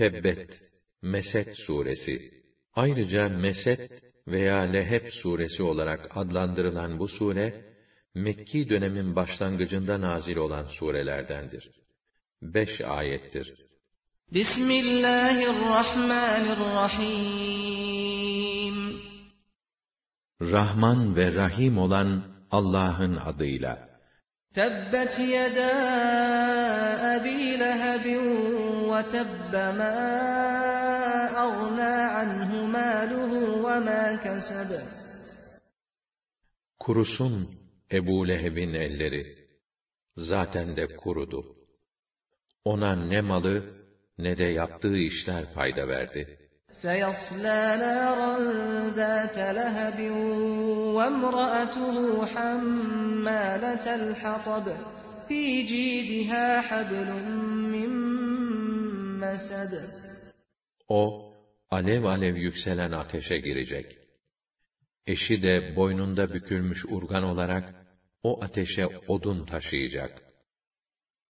Tebbet, Mesed suresi. Ayrıca Mesed veya Leheb suresi olarak adlandırılan bu sure, Mekki dönemin başlangıcında nazil olan surelerdendir. Beş ayettir. Bismillahirrahmanirrahim. Rahman ve Rahim olan Allah'ın adıyla. Tebbet yeda Ebi Lehebin وَتَبَّ مَا أَغْنَى عَنْهُ مَالُهُ وَمَا كَسَبَ Kurusun Ebu Leheb'in elleri. Zaten de kurudu. Ona ne malı ne de yaptığı işler fayda verdi. سَيَصْلَى نَارًا o, alev alev yükselen ateşe girecek. Eşi de boynunda bükülmüş urgan olarak o ateşe odun taşıyacak.